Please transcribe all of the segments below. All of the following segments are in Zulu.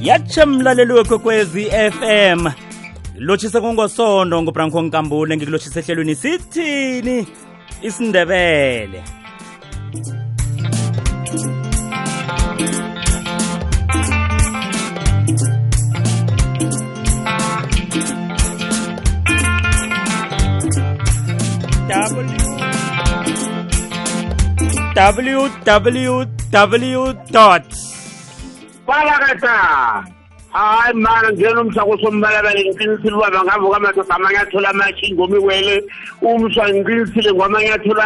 yatshe mlaleli wekwekwezi FM lotshise kungosondo ngubranko nkambule ngikulotshise ehlelweni sithini? Isindebele. Www Fala, Gata! Hayi mana sombalabala ngiqinisile uba bangavuka amadoda amanyathelo amashingo miwele umswa ngiqinisile ngwamanyathelo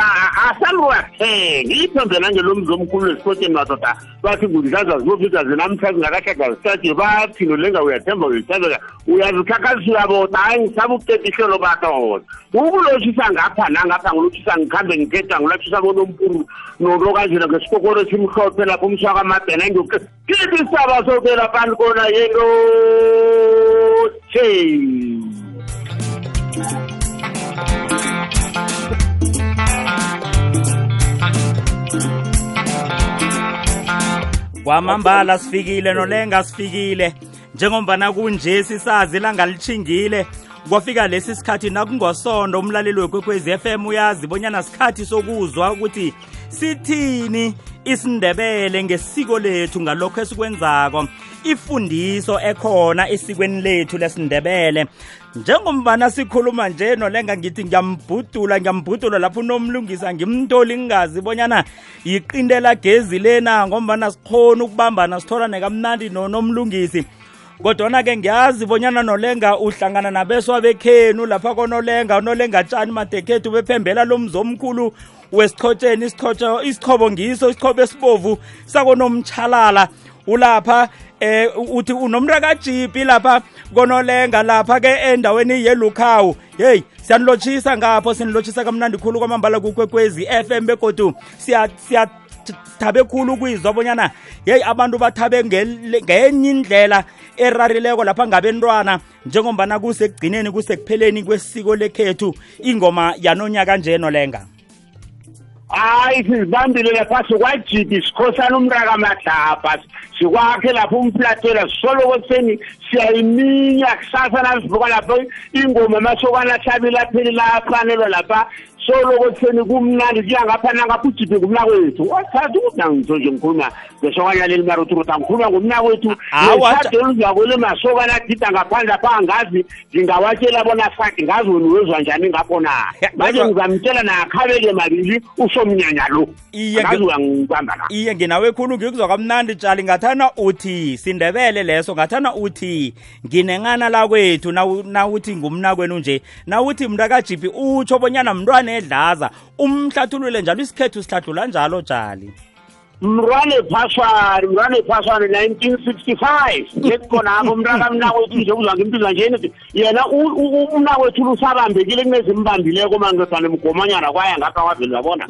asaluwathenga iphambe nangelomzi omkhulu lesipoteni madoda. Bathi ngudlaza zibofika zinamhla zingakahlaka zisatye bathi nolenga uyathemba uyithabeka uyazikhakhazisa uyabota hayi ngisaba ukuqeda ihlelo badoda ukulotshisa ngapha nangapha ngilotshisa ngikhambe ngikeda ngilotshisa bonompuru nolokanjena ngesikokoro simhlophe lapho umswaka amadena ngioke kithi isaba soke laphani kona yento kwamambala sifikile nolenga sifikile. Njengombana kunje sisazi langalithingile kwafika lesi sikhathi nakungosondo umlaleli wekwekwezi FM uyazi bonyana sikhathi sokuzwa ukuthi sithini isindebele ngesiko lethu ngalokho esikwenzako. Ifundiso ekhona esikweni lethu lesindebele. Njengombana sikhuluma nje nolenga ngithi ngiyambhudula ngiyambhudula lapho unomlungisa ngimntoli ngingazi bonyana yiqindela gezi lena ngombana sikhona ukubambana sithola nekamnandi nonomlungisi. Kodwana-ke ngiyazi bonyana nolenga uhlangana nabeswa bekhenu lapha konolenga unolenga tshani madekhethu bephembela lo mzi omkhulu wesichotsheni isichobo ngiso isichobo esibovu sakonomtshalala. Ulapha eh uthi unomrakajipi lapha konolenga lapha ke endaweni yelukhawu. Hey siyanilotshisa ngapho sinilotshisa kamnandi khulu kwamambala kukwekwezi FM begodu siya siya thabe khulu ukuyizwa bonyana yeyi abantu bathabe ngenye indlela erarileko lapha ngabentwana. Njengombana kusekugcineni kusekupheleni kwesiko lekhethu ingoma yanonyaka njeno lenga hayi sizibambile lapha sikwajidi sikhosana umraka amadlabha sikwakhe lapho umflatela sisoloko kuseni siyayiminya kusasa nasivuka lapho ingoma amasokana ahlabile apheli lafanelwa lapha soloko kuseni kumnandi kuya ngapha nangapha ujibe ngumna kwethu wathatha ukuthi angitho nje ngikhuluma ngesokana leli maroturuta ngikhuluma ngumna kwethu nesade oluzakole masokana agida ngaphandle apha angazi ngingawatshela bona fati ngazi wena uwezwa njani ngapho na. Manje ngizamtshela nakhabeke mabili usomnyanya lo. Ngazi uyangibamba la. Iye nginawe khulu ngikuzwa kamnandi tshali ngathana uthi sindebele leso ngathana uthi nginencana lakwethu nawuthi ngumna kwenu nje. Nawuthi mntakajipi utsho bonyana mntwana edlaza umhlathulule njalo isikhethu sihlathula njalo jali. Mrwane phaswari mrwane phaswari 1965 ngekukhonapho umntaka mnakwethu nje uzwa ngimpizwa njeni yena umnakwethu lusabambekile kunezimbambileko mangefane mgomanyana kwaya ngapha kwavele wabona.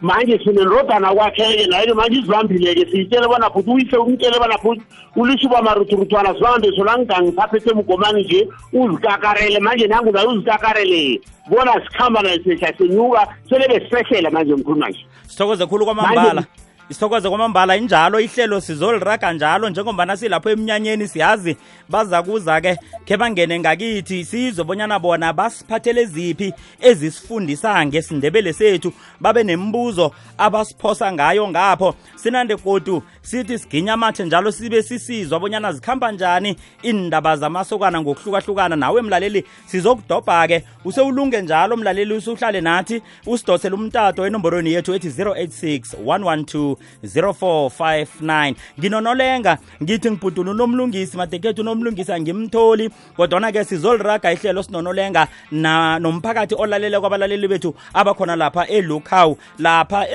Manje sinenrodana kwakhe-ke naye manje izibambileke siyitshele bona futhi uyise umtshele bona futhi ulisuba maruturuthwana zibambe sola ngangiphaphese mgomani nje uzikakarele manje nangu naye uzikakarele bona sikhamba naye sehla senyuka sele besisehlela manje mkhuluma nje sithokoze khulu kwamambala. Isithokoze kwamambala injalo ihlelo sizoliraga njalo njengombana silapho eminyanyeni siyazi baza kuza-ke khe bangene ngakithi sizwe bonyana bona basiphathele ziphi ezisifundisa ngesindebele sethu babe nembuzo abasiphosa ngayo ngapho. Sinande godu sithi siginya amathe njalo sibe sisizwa bonyana zikhamba njani indaba zamasokana ngokuhlukahlukana. Nawe mlaleli sizokudobha-ke usewulunge njalo mlaleli usuhlale nathi usidosele umtato enomborweni yethu ethi 086 112 0459 nginonolenga ngithi ngibhudula unomlungisi madekethu unomlungisi angimtholi kodwana-ke sizoliraga ihlelo sinonolenga na nomphakathi olalele kwabalaleli bethu abakhona lapha elukhawu lapha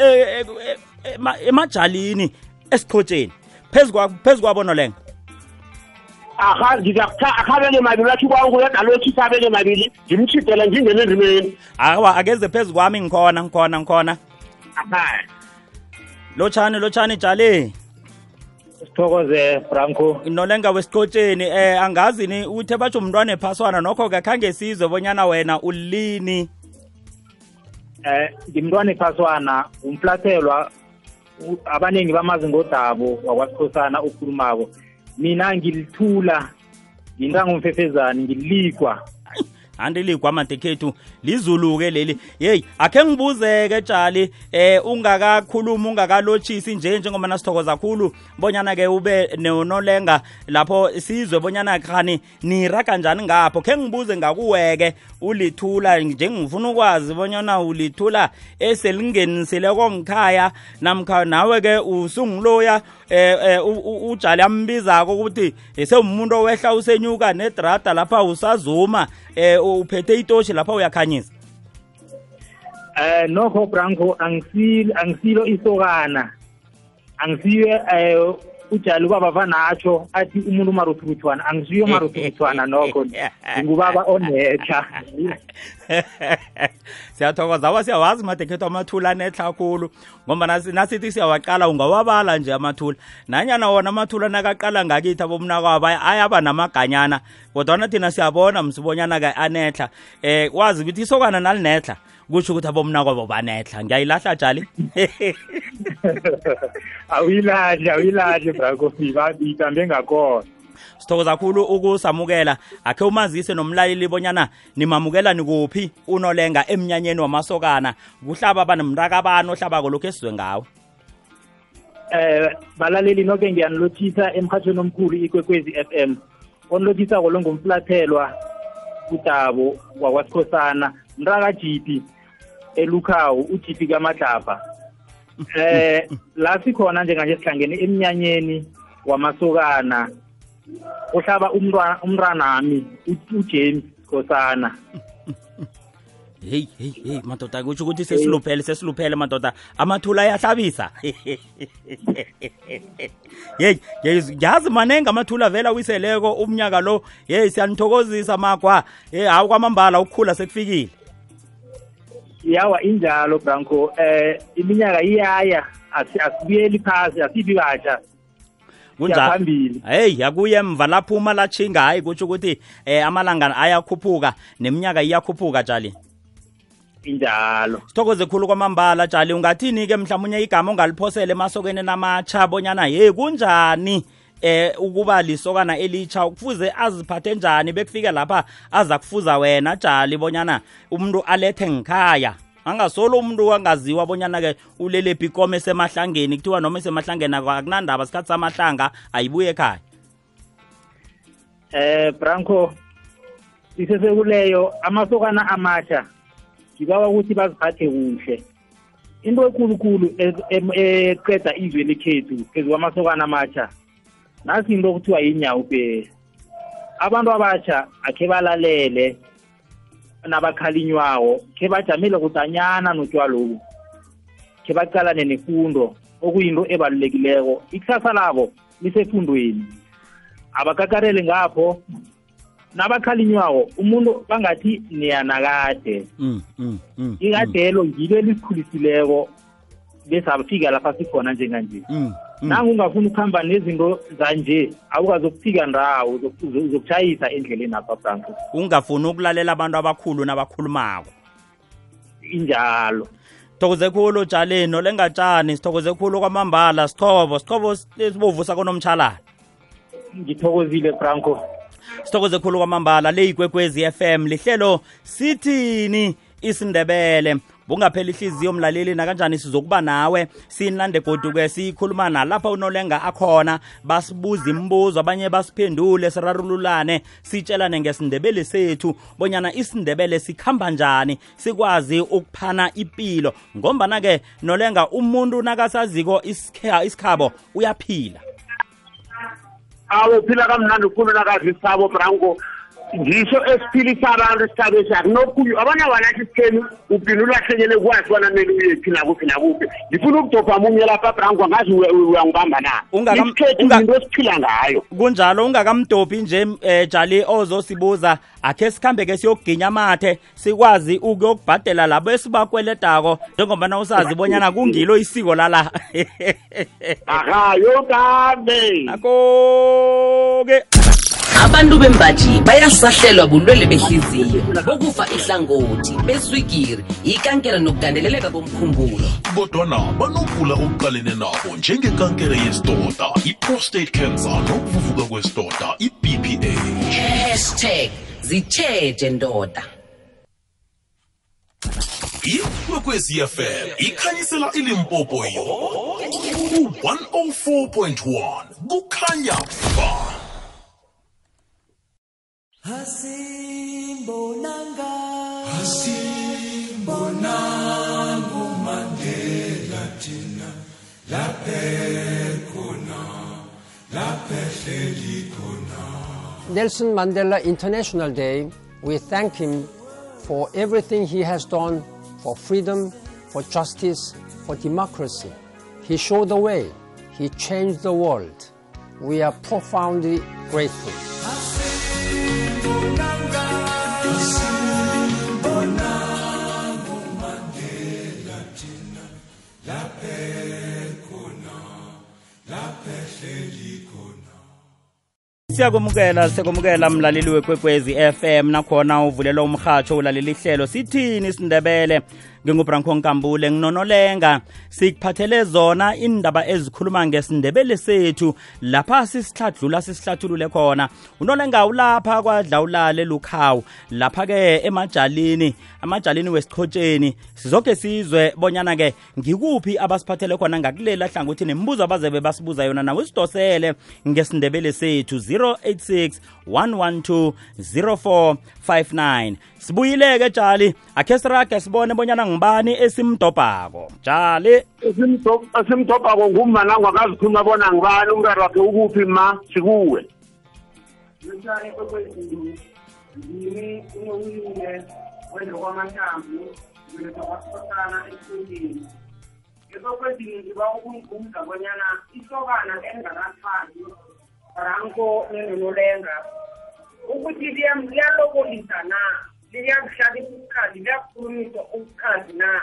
emajalini esichotsheni phezu kwabo nolenga. Aha ngizakhabele mabili athi kwangu yedalothi sabele mabili ngimchidela ngingene endimeni. Awa akeze phezu kwami ngikhona ngikhona ngikhona lotshani lotshani jale sithokoze franco. Nolenga wesichotsheni eh angazi ni uthe batsho umntwana ephaswana nokho ke khange sizwe bonyana wena ulini. Eh ngimntwana ephaswana umflathelwa abaningi bamazi ngodabo wakwasikhosana okhulumako. Mina ngilithula ngintangumfefezane ngililigwa. Anti ligwama dekhethu lizulu-ke leli. Yeyi akhe ngibuzeke tshali eh ungakakhulumi ungakalotshisi nje njengoba nasithokoza kakhulu bonyana-ke ube nonolenga lapho sizwe bonyana khani niraga njani ngapho. Khe ngibuze ngakuweke ulithula nje ngifuna ukwazi bonyana ulithula eselingenisileko ngikhaya namkha nawe-ke usungiloya eh, eh ujali ambizako ukuthi sewumuntu owehla usenyuka nedrada lapha usazuma eh uphethe itoshi lapha uyakhanyisa. Eh nokho branco angisilo angisilo isokana. Angisiye eh ujali ubaba vanatsho athi umuntu umaruthuruthwana angisiyo maruthuruthwana nokho ngingubaba onetha siyathokoza aba siyawazi madekhethu amathula anetha khulu ngoba nasi- nasithi siyawaqala ungawabala nje amathula. Nanyana wona amathula nakaqala ngakithi abomnakwabo ay- ayaba namaganyana kodwana thina siyabona msibonyana-ke anetha eh wazi ukuthi isokana nalinetha kutsho ukuthi abomnakwabo banetha. Ngiyayilahla jali awuyilahle awuyilahle branco babambe ngakhona. Sithokoza kakhulu ukusamukela. Akhe umazise nomlaleli bonyana nimamukela nikuphi unolenga emnyanyeni wamasokana. Kuhlaba banomrakabani ohlabako lokhu esizwe ngawo? Eh balaleli noke ngiyanilothisa emhathweni omkhulu ikwekwezi FM onilothisako lo ngumflathelwa udabo wakwasikhosana mraka jipi elukhawu ujipi kamadlapha eh la sikhona njenganje sihlangene emnyanyeni wamasokana. Uhlaba umntwana umntwanami u- uJames Khosana. Heyi heyi heyi madoda kutsho ukuthi sesiluphele sesiluphele madoda. Amathula ayahlabisa. Yeyi, yazi manenge amathula vele awiseleko umnyaka lo. Yeyi siyanithokozisa magwa. Yeyi hawu kwamambala ukukhula sekufikile. Yawa injalo Branco eh iminyaka iyaya asi- asibuyeli phasi asibi katsha. Kunjalo. Siyaphambili. Heyi yakuye emva laphuma latshinga hayi kutsho ukuthi um amalanga ayakhuphuka neminyaka iyakhuphuka tshali? Injalo. Sithokoze khulu kwamambala tshali. Ungathini-ke mhlawumunye igama ongaliphosele emasokeni namatsha bonyana ye kunjani? Eh ukuba lisokana elitsha kufuze aziphathe njani bekufike lapha aza kufuza wena jali bonyana umuntu alethe ngikhaya angasolo umuntu angaziwa bonyana-ke ulelephi ikomo esemahlangeni kuthiwa noma esemahlangeni akunandaba sikhathi samahlanga ayibuye ekhaya. Eh Branco isesekuleyo amasokana amatsha ngibawa ukuthi baziphathe kuhle. Into ekulukulu e- em- eqeda izwe lekhethu phezu kwamasokana amatsha nasi into okuthiwa yinyawu be abantu abatsha akhe balalele nabakhalinywawo khe bajamele kudanyana notshwalobu khe baqalane nefundo. Okuyinto ebalulekileko ikusasa labo lisefundweni. Abakakarele ngapho nabakhalinywako umuntu bangathi niyanakade. Mm, mm, mm, ikadelo ngilo elisikhulisileko besafika lapha sikhona njenganje. Nangu ungafuna ukuhamba nezinto zanje awukazokufika ndawo uzoku- uzokutshayisa endleleni apha franco. Ungafuni ukulalela abantu abakhulu nabakhulumako? Injalo. Sithokoze khulu jaleni olengatshani sithokoze khulu kwamambala. Sithobo sithobo esibovu sakonomtshalana ngithokozile franco. Sithokoze khulu kwamambala. Le ikwekwezi FM lihlelo sithini isindebele. Bungaphela ihliziyo mlaleli nakanjani sizokuba nawe? Sinilande goduke sikhuluma nalapha unolenga akhona. Basibuza imibuzo abanye basiphendule sirarululane sitshelane ngesindebele sethu bonyana isindebele sikhamba njani sikwazi ukuphana ipilo. Ngombana-ke nolenga umuntu nakasaziko isikha- isikhabo uyaphila. Awe phila kamnandi khulu nakazi sabo branco ngiso esiphilisa abantu isithabe sakhe nokuyo abona wanathi sitheni uphinde ulahlenyele kwazi wana mele uyephi nakuphi nakuphi. Ngifuna ukudobha munye lapha branco angazi uya- uyangibamba na? Isikhethu into esiphila ngayo. Kunjalo ungakamdobhi nje eh, jali ozosibuza. Akhe sikhambe ke siyokuginya amathe sikwazi ukuyokubhadela labo esibakweledako njengoba na usazi bonyana kungilo isiko lala. Akayo kambe. Ako-ke abantu bembaji bayasahlelwa bulwele behliziyo. Bokufa ihlangothi beswigiri ikankela nokugandeleleka komkhumbulo. Kodwana banokugula okuqalene nabo njengekankere yesidoda i-prostate cancer nokuvuvuka kwesidoda i-bph hashtag zitshetshe ndoda. Ikwekwezfm ikhanyisela ilimpopo yonke ku-104.1 kukhanya ba Nelson Mandela International Day, we thank him for everything he has done for freedom, for justice, for democracy. He showed the way. He changed the world. We are profoundly grateful. Siyakwamukela siyakwamukela mlaleli wekwekwezi FM nakhona uvulela umrhatsho ulalela ihlelo sithini isindebele ngingubranko nkambule. Nginonolenga sikuphathele zona indaba ezikhuluma ngesindebele sethu. Lapha sisihladlula sisihlathulule khona. Unolenga ulapha kwadlawulale lukhawu. Lapha-ke emajalini amajalini wesichotsheni sizoke sizwe bonyana-ke ngikuphi abasiphathele khona ngakulela hlangothi nembuzo abazebe basibuza yona nawe sidosele ngesindebele sethu. 086 112 0459 sibuyileke jali akhe sirage sibone bonyana ngubani esimdobhako? Jale esimdobhako ngumanangu akazikhuluma bona ngibani umngari wakhe ukuphi ma? Sikuwe. Ngimi unowile wende kwamathambu ngibeletha kwasikosana esifundeni esokwedini ngiba ukungikhumza bonyana ihlokana engakathandi ranko nenonolenga. Ukuthi liyalokolisa na? Liyakuhlalisa ubukhali liyakukhulumisa ubukhali na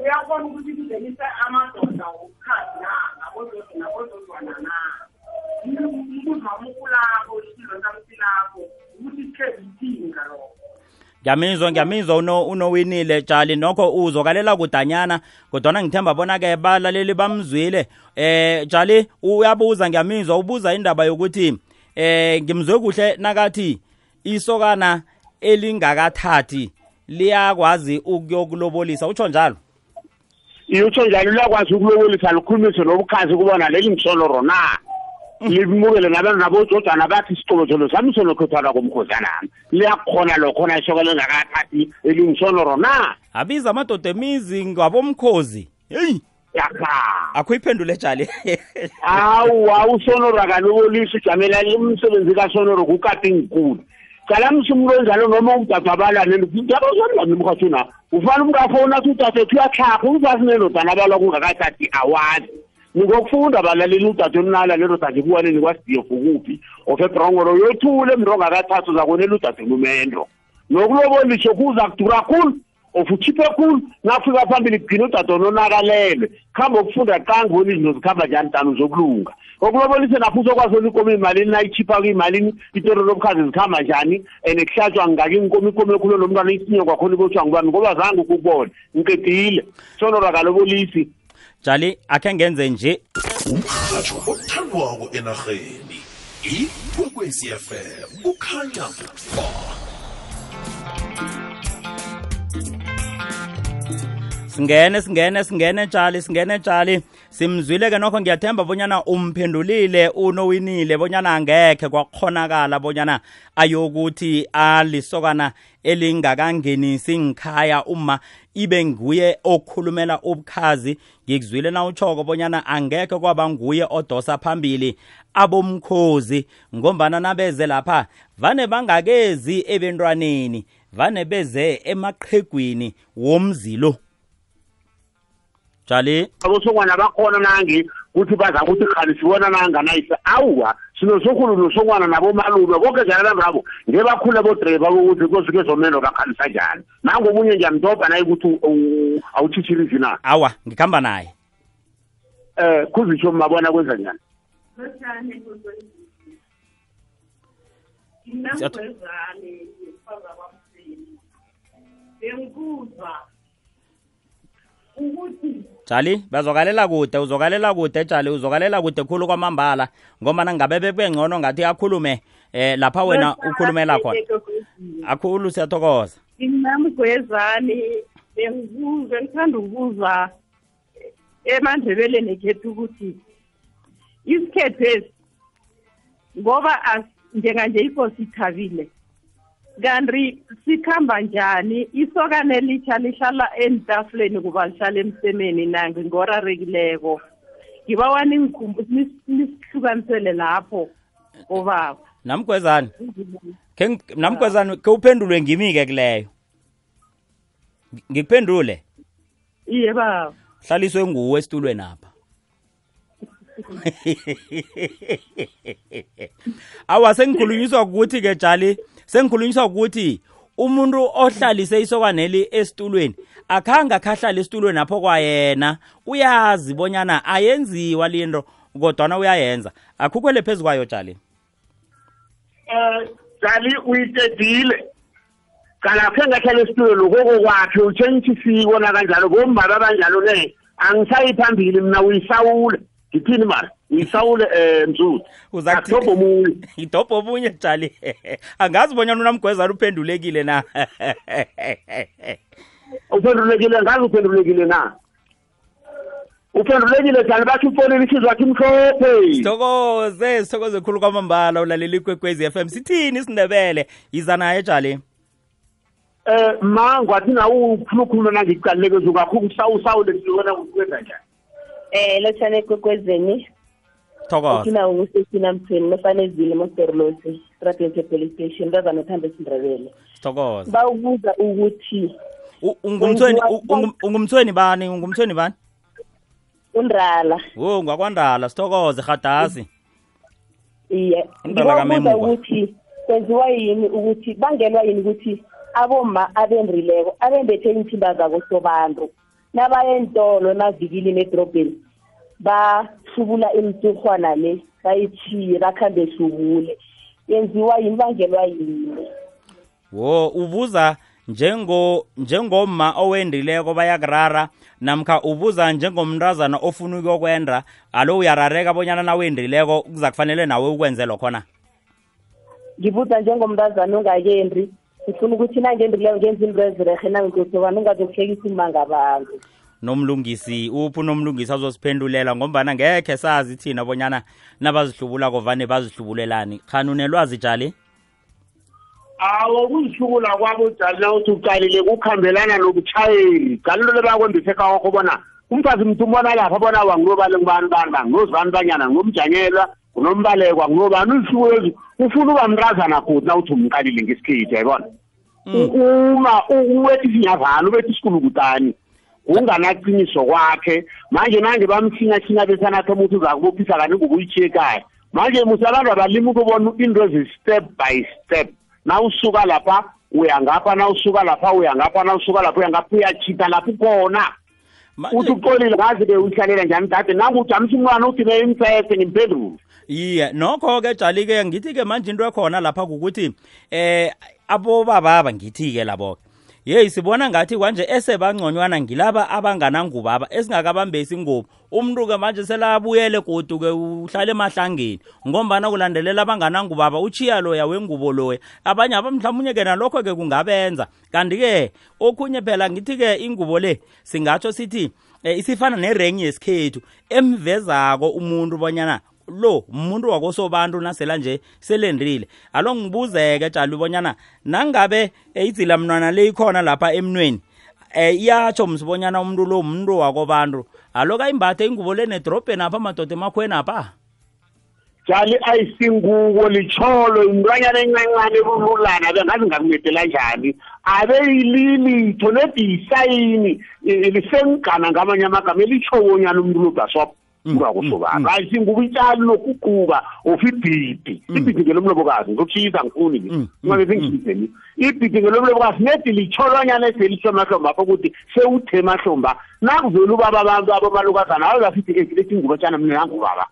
uyakhona ukuthi lizelisa amadoda wobukhali na nabododa nabododwana na umbuzo wami ukulapho isilo sami silapho ukuthi sikhe zithinga lokho ngiyamizwa ngiyamizwa uno unowinile jali nokho uzokalela kudanyana kodwana ngithemba bona-ke balaleli bamzwile. Eh jali uyabuza ngiyamizwa ubuza indaba yokuthi eh ngimzwe kuhle nakathi isokana elingakathathi liyakwazi ukuyokulobolisa utsho njalo? Iyotsho njalo liyakwazi ukulobolisa likhulumise nobukhazi kubona leli ngisoloro na limukele nabantu nabojojana bathi isiqobotshelo sami sonokhethwana komkhosanami liyakhona lokhona isoko lengakathathi elingisoloro na abiza amadoda emizi ngabomkhozi. Heyi! Yakha. Akho iphendule jali awu awusonoro akalobolisa ujamela umsebenzi kasonoro kukati ngikulu cala msumulo njalo noma umdadabalane ndabazalani mkhathuna ufana umkafona athi udadethu uyatlhapha uzazi nenodana abalwa kungakathathi awazi nikokufunda balaleli udade olunala lelo dade kuwaneni kwasidiyefu kuphi ofebrongolo yothule mntu ongakathathu zakonela udade lumendo nokulobolisho kuza kudura khulu of ukhiphe khulu nafika phambili kugcina udade ononakalelwe. Kuhamba ukufunda qangi bona izinto zikhamba njani dani uzokulunga okulobolise napho uzokwazi ona ikomo imalini nayichipha kuyimalini itoro lobukhazi zikhamba njani and kuhlatshwa ngaki inkomo ikomo ekhulu nomntwana isinyo kwakhona ibotshwa ngubani ngoba zange ukukubona ngiqedile. Sonora kalobolisi jali akhe ngenze nje. Umrhatsho othandwako enarheni ikwekwezfm kukhanya. ba singene singene singene jali singene jali simzwile ke nokho ngiyathemba bonyana umphendulile unowinile bonyana angekhe kwakhonakala bonyana ayokuthi alisokana elingakangenisi ngikhaya uma ibe nguye okhulumela ubukhazi. Ngikuzwile na utshoko bonyana angekhe kwaba nguye odosa phambili abomkhozi ngombana nabeze lapha vane bangakezi ebentwaneni vane beze emaqhegwini womzilo. Jali? Abosongwana bakhona nangi kuthi baza kuthi khani sibona nanganayisa awuwa sinosokhulu nosongwana nabomalulwa bonke njalo abantu abo ngebakhule bodreva kokuthi kosuke zomelo kakhalisa njani. Nango omunye ngiyamdobha naye ukuthi u- u- awuthithirizi na? Awa ngikhamba naye. Um khuzitsho mabona kwenza njani? Lutshane kwekwezini Namgwezane ngefaza kwamseni. Bengikuzwa ukuthi jali bazwakalela kude uzwakalela kude jali uzwakalela kude khulu kwamambala ngoba nangabe bekubengcono ngathi akhulume eh lapha wena ukhulumela khona. akhulu siyathokoza. Namgwezane bengikuzwa ngithanda ukuzwa emandebeleni ekhethu ukuthi isikhethu esi ngoba njenganje ikosi ithabile. Kanti sikhamba njani? Isokane litsha lihlala entafuleni kuba lihlala emsemeni nange ngorarekileko ngibawa ningikhumbu- nis- nisihlukanisele lapho obaba namgwezane ke ng- namgwezane ke uphendulwe ngimi-ke kuleyo? Ng- ngikuphendule? Iye baba. Hlaliswe nguwe esitulweni apha. awa sengikhulunyiswa ukuthi ke jali sengikhulunyiswa ukuthi umuntu ohlalise isokwaneli esitulweni akhange akhahlala esitulweni apho kwayena. Uyazi bonyana ayenziwa linto kodwana uyayenza. Akhukhwele phezu kwayo jali. Eh jali uyitedile. Kalakhe ngahlala esitulweni lokoko kwakhe utshengisa isiko nakanjalo bomama abanjalo ne angisayi phambili mina uyisawule ngithini mara uyisawule um mzuzu Uzakuthi- akuthobo omunye. Idobho omunye jali angazi bonyana unamgwezana uphendulekile na? Uphendulekile ngazi uphendulekile na? Uphendulekile jani bathi ufonile isizwe wakhe imhlophe. Sithokoze sithokoze khulu kwamambala ulalela ikwekwezi f m. Sithini isindebele? Yiza naye jali eh ma ngwathi nawe ufuna ukukhuluma nangikuqaluleke zukakho usawusawule siwona kwenza njani? Eh lotshane ekwekwezeni thokoza ukina ukusesina mthweni nofanezile moserlosi strateni se-police station razana othanda esindebele sithokoza bawubuza ukuthi ungumthweni ungumthweni bani ungumthweni bani undrala wo ngwakwandala sithokoze hadasi iye Undala ngibabuza kamemuka. ukuthi kwenziwa yini ukuthi bangelwa yini ukuthi aboma abendrileko abembethe iinthimba zabo sobantu nabaya eentolo navikilini edrobheni bahlubula imturhwana le bayithiye bakhambe hlubule yenziwa yini bangelwa yini? Wo ubuza njengo njengomma owendileko bayakurara namkha ubuza njengomntazana ofuna ukuyokwenda alo uyarareka bonyana nawendileko kuza kufanele nawe ukwenze lokhona ngibuza njengomntazana ongakendi ngifuna ukuthi nangendileyo ngenza into ezirehe nangikosokana ungazokuhlekisa imanga abantu nomlungisi uphi unomlungisi azosiphendulela? Ngombana ngekhe sazi thina bonyana nabazihlubulako vane bazihlubulelani. Khani unelwazi jali? Awo kuzihlukula kwabo jali nawuthi uqalile kukhambelana nobutshayeli jali into lebakwembise kawakho bona umfazi mntu umbona lapha bona wangilobale ngubani bani banginozibani banyana? Nginomjanyelwa ngunombalekwa? Nginobani uzihluko lezi ufuna uba mntazana futhi nawuthi umqalile ngesikhethi yayibona? Uma uwethi isinyavana ubethi isikulukutani kunganaqiniso kwakhe. Manje nange bamthinya-thinya besanatha umuthi uzakubophisa kanti ngokuyitshiye ekhaya manje musabantu abalimi ukubona into ezi-step by step. Nawusuka lapha uya ngapha nawusuka lapha uya ngapha nawusuka lapha uya ngapha uyachitha lapho ukhona Manje- uthi uxolile ngazi-ke uyihlalela njani dade nangujamisa umntwana uthi beyimfese ngimphendule. Iye nokho-ke jali-ke ngithi-ke manje into ekhona lapha kukuthi eh abobababa ngithi-ke labo yeyi sibona ngathi kwanje esebangconywana ngilaba abanganangubaba esingakabambesi ingubo umntu-ke manje selabuyele godu-ke uhlala emahlangeni. Ngombana kulandelela abanganangubaba uchiya loya wengubo loya. Abanye aba mhlawumunye-ke nalokho-ke kungabenza. Kanti-ke okhunye phela ngithi-ke ingubo le singatsho sithi eh, isifana nerengi yesikhethu. Emvezako umuntu bonyana lo umuntu wakosobantu nasela nje selendrile alo ngibuzeke jalo bonyana nangabe eh, idzila mntwana le ikhona lapha emnweni eh iyatsho msibonyana umuntu lo umuntu wakobantu. Alo kayimbathe ingubo le nedrobheni apha madoda emakhweni apha? Jali ayisingubo litsholo intwanyana encancane ebululana bengazi ngakumedela njani. Abe yililitho nebhiyisayini lisengigana ngamanye amagama elitshobonyana umuntu lobhaswapho urakusobana ayisingubo itshali nokuquba of ibhidi ibhidi ngelomlobokazi ngizokutshiyisa ngifuni Mm, ngabe sengishizeni ibhidi ngelomlobokazi nedi litsholwanyana eselishemahlomba apho ukuthi sewuthe mahlomba nakuvela ubaba abantu abomalukazana ayo basithi ezi lethi ingubo tshana mina nangubaba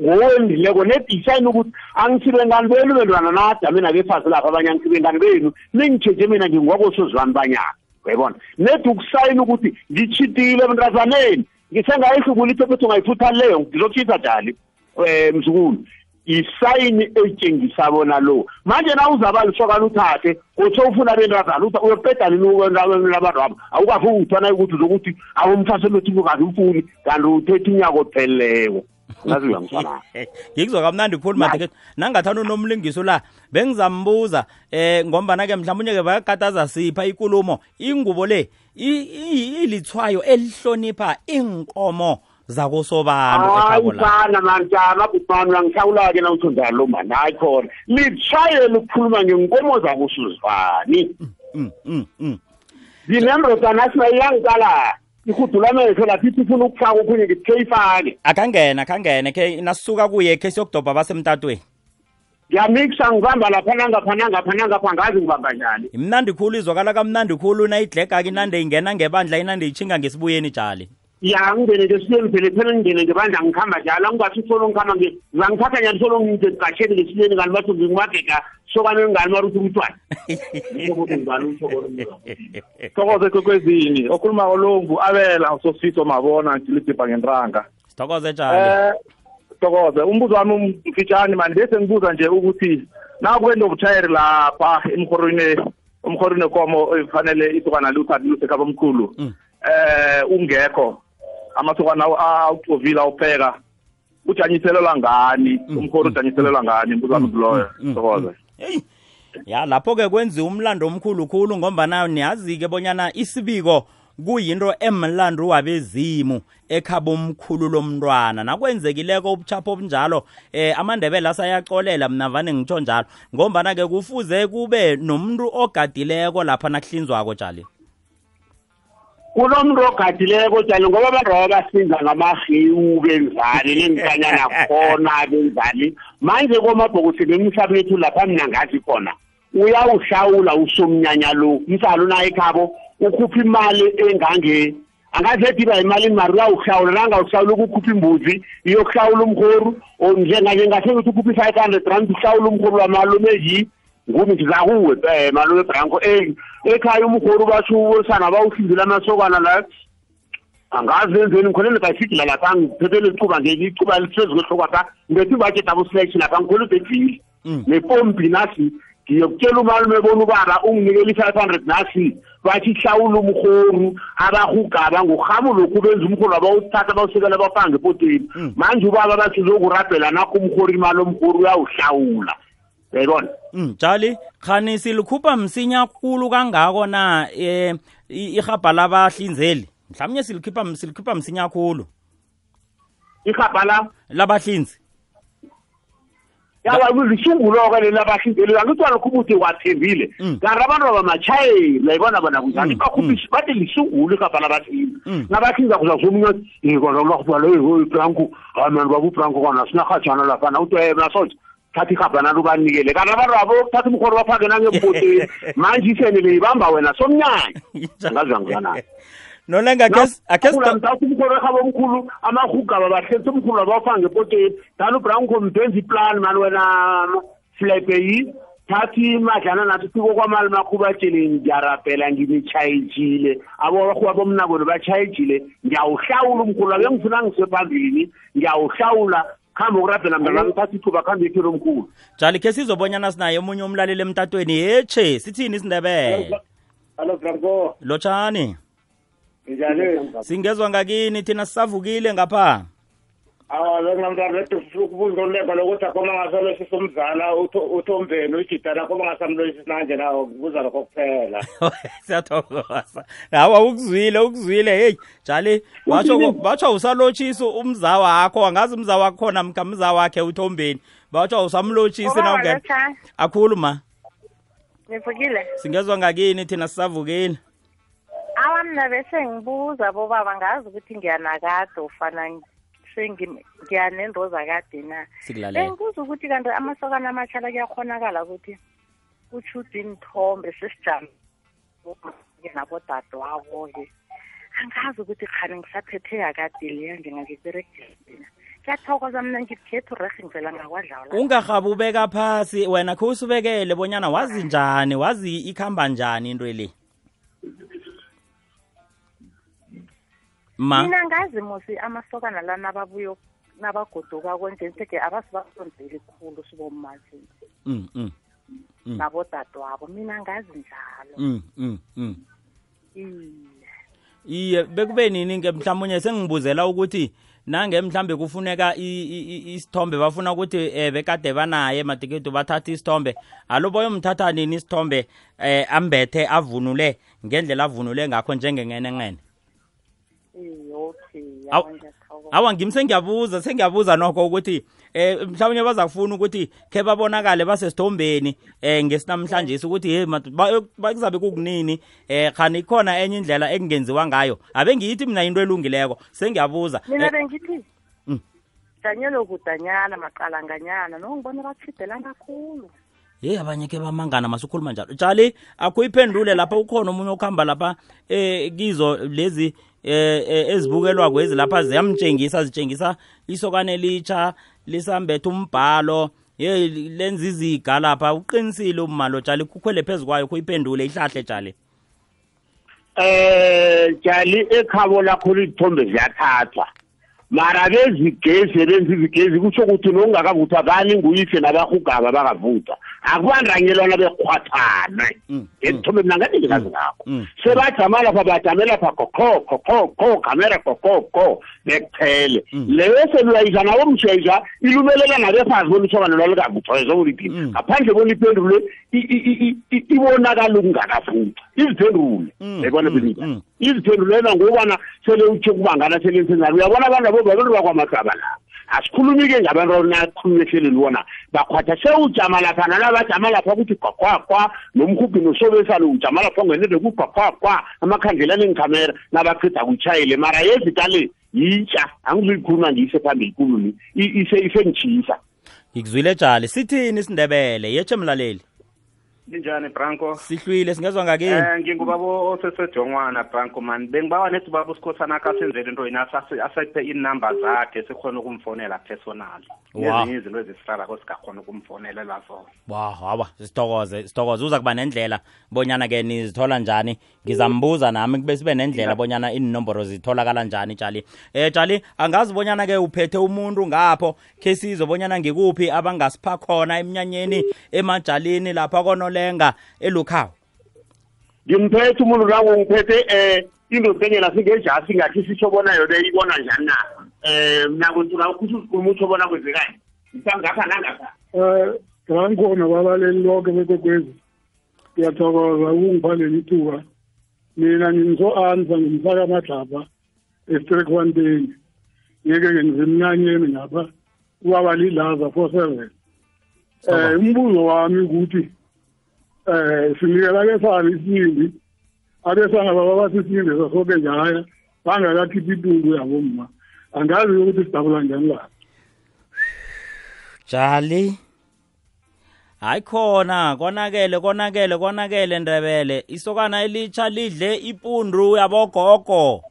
ngowendileko nedisayini ukuthi angithibe ngani benu bentwana nadame nabefazi lapho abanye angithibe ngani benu. Ningitsheje mina ngingwakosozwani banyana. Uyayibona nedi ukusayina ukuthi ngitshitile emntazaneni ngisengayihlukula iphephetho ungayifutha leyo ngizokutshisa njani? Um mzukulu isayini etshengisa bona lo manje na uzabala usokana uthathe utsho ufuna bentazana uthi uyoqeda nini labantu abo awukafi uthwana ukuthi uzokuthi awumthaselo kazi umfuni kanti uthethe unyaka opheleleko. ngazi uyangisana ngikuzwa kamnandi khulu madekethu nangathanda unomlingiso la bengizambuza eh ngombana-ke mhlawumbe-ke bayakataza sipha ikulumo ingubo le i- i- ilithwayo elihlonipha inkomo zakosobantu ekhabo la. ayifana manjana butmani uyangihlawula-ke na utsho njalo mani? Hayi khona. Litshayelo ukukhuluma ngenkomo zakusuzivani Mm, mm, mm. Nginendodana sinayiyangicala ihudula amehlo lapho ithi ifuna ukufaka okhunye ngithi khe ifake akangene akangene ke nasisuka kuye khe siyokudobha basemtatweni ngiyamikisa ngibamba lapha nangapha nangapha nangapha ngazi ngibamba njani. Imnandi khulu izwakala kamnandi khulu. Nayidlegaka inande ingena ngebandla inande ichinga ngesibuyeni jali. Ya ngingene ngesiyeni phela phela ngingene ngebandla ngikhamba njalo angingathi solo ngikhamba ngi- ngangithatha njani solo ngide gasheni ngesiyeni kanti bathi ngingimagega sokane ngani maruthi umntwana thokoze kwekwezini okhuluma kolongu abela usosifiso mabona ngilidibha ngentranga sithokoze jali eh thokoze umbuzo wami mfitshane mani bese ngibuza nje ukuthi nakwenda ubushayeri lapha emhorweni umhorweni wekomo efanele isokana liwuthathe lusekhaba omkhulu eh ungekho amasokana awutovile awupheka. Ujanyiselelwa ngani? Umhori ujanyiselelwa ngani? Umbuzo wami kuloyo thokoze heyi ya lapho-ke kwenziwa umlando omkhulu khulu ngombana niyazi-ke bonyana isibiko kuyinto emlando wabezimu ekhaba omkhulu lomntwana. Nakwenzekileko ubuchapho obunjalo eh amandebele asayacolela mna vane ngitsho njalo. Ngombana-ke kufuze kube nomuntu ogadileko lapha nakuhlinzwako jali kunomuntu ogadileko njalo ngoba abantu aba basinza ngamahewu benzali nengikanyana khona benzali. Manje komabhokisi bemhlaba yethu lapha mina ngazi khona uyawuhlawula usomnyanya lo msalo naye ekhabo ukhupha imali engange angazi ediba imali mari uyawuhlawula nangawuhlawula ukukhupha imbuzi iyokuhlawula umhoru njenganje ngase ukuthi ukhupha i-five hundred rand uhlawula umhoru wamalume yi ngumi ngizakuwe um malume branko. E ekhaya umhoru basho sana bawuhlinzile amasokana la angazi enzeni ngikhonele bhayisikila lapha ngiphephele icuba nje icuba lisezi kwehlokapha ngibethi ibhajet abo selection lapha ngikhole ubhevile nepompi nasi ngiyokutshela umalume bona ubaba unginikela i-five hundred nasi bathi hlawula umhoru abahugaba ngorhamu lokhu benza umhoru abawuthatha bawusekela bafanga epoteni manje ubaba bathi zokurabhela nakho umhoru imali omhoru uyawuhlawula. Uyayibona? Mm, Jali, khani silikhupha msinya khulu kangako na eh i- irhabha labahlinzeli. Mhlawumnye silikhipha silikhipha msinya khulu. irhabha la? Labahlinzi. yawa kuzisungulo-ke lela bahlinzeli angithiwa lokhu ukuthi wathembile. Kanti abantu abamatshayeli layibona bona kunjani bakhuphi bathi lisungulo irhabha labahlinzi. Nabahlinza kuzazomunye kodalakubalo ibranko amani babubranko kona sinarhatshana lapha. Nawuthi nasoje thatha irhabha nalo ubanikele kanti abantu abo thatha umkhoro bafake nangempoteni manje isene beyibamba wena somnyanya. Angazi angizanani Nolenga akes akes mthatha umkhulu ekhaba omkhulu amahugaba bahlethe omkhulu abawufanga ngepoteni dala ubranko mbenza iplan mani wena flebe yi? Thathi imadlana nathi siko kwamali makhuba tshele ngiyarabhela ngibetshayejile abobarhuba bomnakweni batshayejile ngiyawuhlawula umkhulu ake ngifuna ngisephambili. Ngiyawuhlawula khambe ukurabhela mntanami thatha ithuba khambe iphelo omkhulu Jali ke sizobonyana sinaye omunye umlaleli emtatweni yeche sithini isindebele. Allo Franco, Lotshani. njani? Singezwe ngakini thina sisavukile ngapha. Awa benginamntwana bethu sifuna ukubuza uleko lokuthi akhoma ngasolosisa umzala uthombeni ujidana akhoma ngasamlosisi nanje nawo kubuza lokho kuphela Siyathokoza. Hawa ukuzwile ukuzwile hey Jali watsho watsho usalotshisa umza wakho angazi umza wakho khona mkamza wakhe uthombeni. Batsho usamlotshisa Ubaba nawungena. lotshani. Akhuluma. Nivukile. Singezwe ngakini thina sisavukile. Awa mina bese ngibuza bobaba ngazi ukuthi ngiyanakade ufana sengi- ngiyanendoza kade na. Bengibuza ukuthi kanti amasokana amatshala kuyakhonakala ukuthi utshude inithombe sesijame nabodadewabo-ke. Angazi ukuthi khani ngisaphethe yakade leyo ngingangikuberegisa kuyathokoza mina ngikhetha urehe ngivela ngakwadlawula ungarhabi ubeka phasi wena khe usibekele bonyana wazi njani wazi ikhamba njani into le ma mina ngazi musi amasokana la nababuyo nabagoduka konjenseke abasibasondeli khulu sibomazini mm, mm, Mm. nabodadewabo mina ngazi njalo. Mm, mm, mm. iye. Bekube nini ke mhlawumunye sengibuzela ukuthi nange mhlambe kufuneka isithombe bafuna ukuthi eh bekade banaye matikitu bathatha isithombe. Alo boyomthatha nini isithombe eh ambethe avunule ngendlela avunule ngakho njengenqenenqene awa ngimi sengiyabuza sengiyabuza nokho ukuthi eh mhlawumbe baza kufuna ukuthi khe babonakale basesithombeni eh ngesinamhlanje ukuthi hey kuzabe kukunini eh khani ikhona enye indlela ekungenziwa ngayo. Abe ngiyithi mina into elungileko sengiyabuza mina bengithi Mm. danyelo kudanyana maqalanganyana nongibona bachidela kakhulu ye abanye ke bamangana masukhuluma njalo. Tshali akuyiphendule lapha ukhona omunye okuhamba lapha eh kizo lezi ezibukelwa kwezi lapha ziyamtshengisa zitshengisa isokane elitsha lisambethe umbhalo. Ye lenza iziga lapha uqinisile umalo tshali kukhwele phezu kwayo kuyiphendule ihlahle tshali. Eh jali ekhabo lakho lithombe ziyathathwa. Mara bezigezi benza izigezi kutsho ukuthi nokungakavuthwa bani nguyise nabahugaba bakavuthwa. Akubandanyelwana bekhwathana. Ezithombe mina ngade ngikazi ngakho. sebajama lapha bajame lapha kokho kokho ko kamera kokho ko bekuphele leyo selulayiza nawo mshesha ilumelela nabefazi bonisokana lwalikavuthwa ezokulithini ngaphandle boniphendule ibonakala ukungakavuthwa. Iziphendule. Yayibona benita iziphendulela ngokubana sele utshe kubangana sele nsenzalo uyabona abantu abo babeli bakwamasaba la. Asikhulumi-ke ngabantu nakhulume ehlelweni bona. Bakhwatha sewujama lapha nalabajama lapha ukuthi kwakwakwa nomhubhi nosobesana ujama lapha ongenele kugwakwakwa amakhandlela anengikhamera nabaqeda kutshayele mara yezita le yitsha angizuyikhuluma ngiyise phambili kuluni isengitshisa ngikuzwile tshali sithini isindebele yetshe mlaleli. Linjani branko? Sihlwile singezwa ngakini? Eh ngingubaba osesejongwana branko man. Bengibawa nethi ubaba usikhosana akasenzele into yini asase- asiphe inumber zakhe sikhona ukumfonela personal Wow. nezinye izinto ezisihlala singakhona ukumfonelela zona. Wa hawa sithokoze sithokoze uza kuba nendlela bonyana-ke nizithola njani? Ngizambuza nami kube sibe nendlela bonyana inomboro zitholakala njani tshali um tshali angazi bonyana-ke uphethe umuntu ngapho. Khe sizwe bonyana ngikuphi abangasipha khona emnyanyeni emajalini lapha konolenga elukhawo ngimphethe umuntu lawo ngiphethe um into enyela singejasi ngathi sitsho bona yona ibona njani na? Um nakwentuna ukhuthi usikhuluma utsho bona kwenzekani? Ngisangapha nangapha. Um ngangikhona babaleli lonke bekwekwezi ngiyathokoza ukungipha leli thuba mina ngimso-ansa ngimfaka amadlapha estrikwanteni ngeke ngenzimnyanyeni ngapha. Ubaba lilaza four seven. Um umbuzo wami ukuthi um sinikela besana isibindi abesana baba basisibindi sasoke njaya bangakakhiphi ipungu yabomma. Angazi ukuthi sidabula njani lapha jali. Hayi khona konakele konakele konakele ndebele. Isokana elitsha lidle ipundu yabogogo.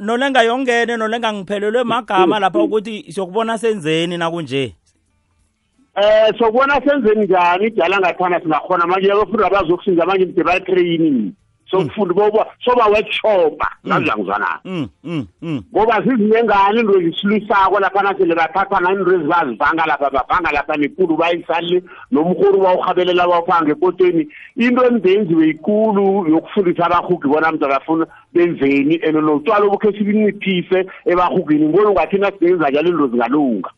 Nolenga yongene nolenga ngiphelelwe magama lapha ukuthi siyokubona senzeni nakunje um sokubona senzeni njani idala ngathana singakhona manje abafundi abazokusinza manje mde bayi-training sokufunda boba soba-workshopa. Ngazila ngizwanani? Mm mm mm. Ngoba zizinengani into ezisilisako lapha nasele bathathana into ezibazivanga lapha bavanga lapha nekulu bayisalile nomrhuru bawurhabelela bawuphanga ekoteni into emdenziwe yikulu yokufundisa abahugi bona mntu abafuna benzeni and notshwala obukhe sibinciphise ebahugini. Ngibona ungathi nasingenza njalo into zingalunga.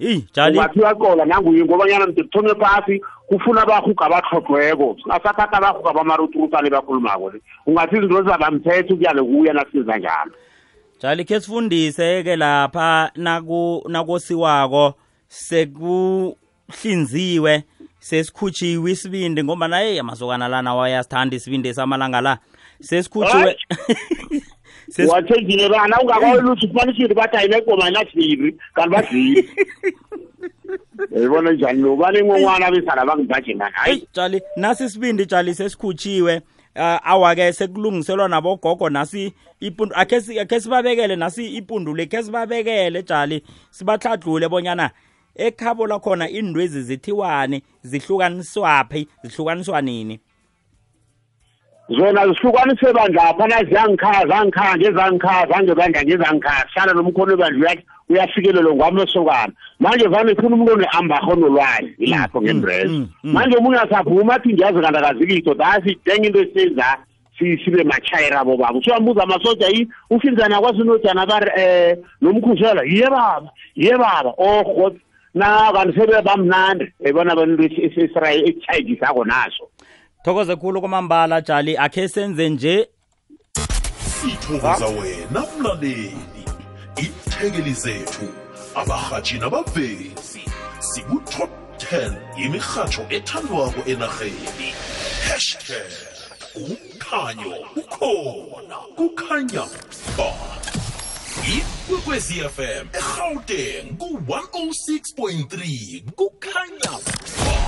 Eyi jali. Ungathi uyaqola nanguye ngobanyana mde kuthome phasi kufuna abahuga abatlhodlweko singasathatha abahuga bamaruturutane bakhulumako le. Ungathi izinto zizabamthetho kuyale kuya nasenza njalo. Jali khe sifundise-ke lapha naku nakosiwako sekuhlinziwe sesikhutshiwe isibindi ngoba naye amasokana lana wayasithanda isibindi samalanga la. Sesikhutshiwe Ses- wathengile bana ungakawelutho ufumanisile bathi ayinegoma ayinadliri kanti badlile yayibona njani nobani inqonqwana besana bangibaje ngani hayi. Tshali nasi isibindi Tshali sesikhutshiwe uh, awa-ke sekulungiselwa nabogogo nasi ipundu akhe si- akhe sibabekele nasi ipundu le khe sibabekele jali sibatlhadlule bonyana ekhabo lakhona indwezi zithiwani zihlukaniswaphi zihlukaniswa nini? Zona zihlukaniswe bandlapha naziyangikhaya zangikhaya ngezangikhaya zangebandla ngezangikhaya kuhlala nomkhono ebandla uya- uyafikelelwa ngwamesokana manje vane funa umuntu one-ambarho nolwazi ilapho ngendrezo. Manje omunye asaphuma athi ngiyazi kanti akazikito dasitenga into esisenza si- sibe matshayira abo baba usuyambuza amasoja yi ufinzana akwazi unojana bari um nomkhuzela iye baba iye baba. Orho na kanti sebe bamnandi ebona bantu esitshayidisako naso. Thokoze khulu kwamambala jali. Akhe senze nje. Sithokoza wena mlaleli. Iithekeli zethu abarhatshi nabavezi. Siku-top 10 imirhatsho ethandwako enarheni. Hashtag ukhanyo ukhona. Kukhanya ba ikwekwezi fm egauteng ku-106.3 kukhanya ba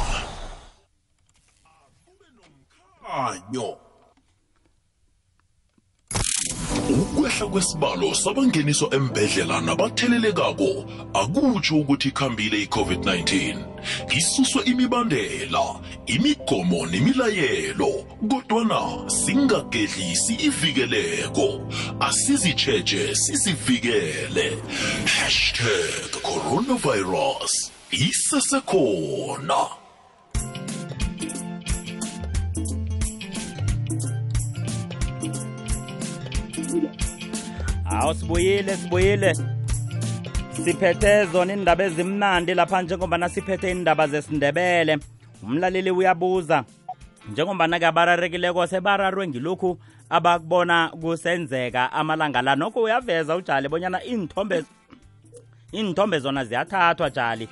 khanyo ukwehla kwesibalo sabangeniswa embedlela nabathelelekako akutsho ukuthi ikhambile i-covid-19 isuswe imibandela imigomo nemilayelo kodwana singagedlisi ivikeleko. Asizitsheje sizivikele. Hashtag coronavirus isesekhona hawu sibuyile sibuyile. Siphethe zona indaba ezimnandi lapha njengobana siphethe indaba zesindebele. Umlaleli uyabuza njengombana-ke abararekileko sebararwe ngilokhu abakubona kusenzeka amalanga la. Nokho uyaveza ujali bonyana iinthombe iinthombe zona ziyathathwa jali.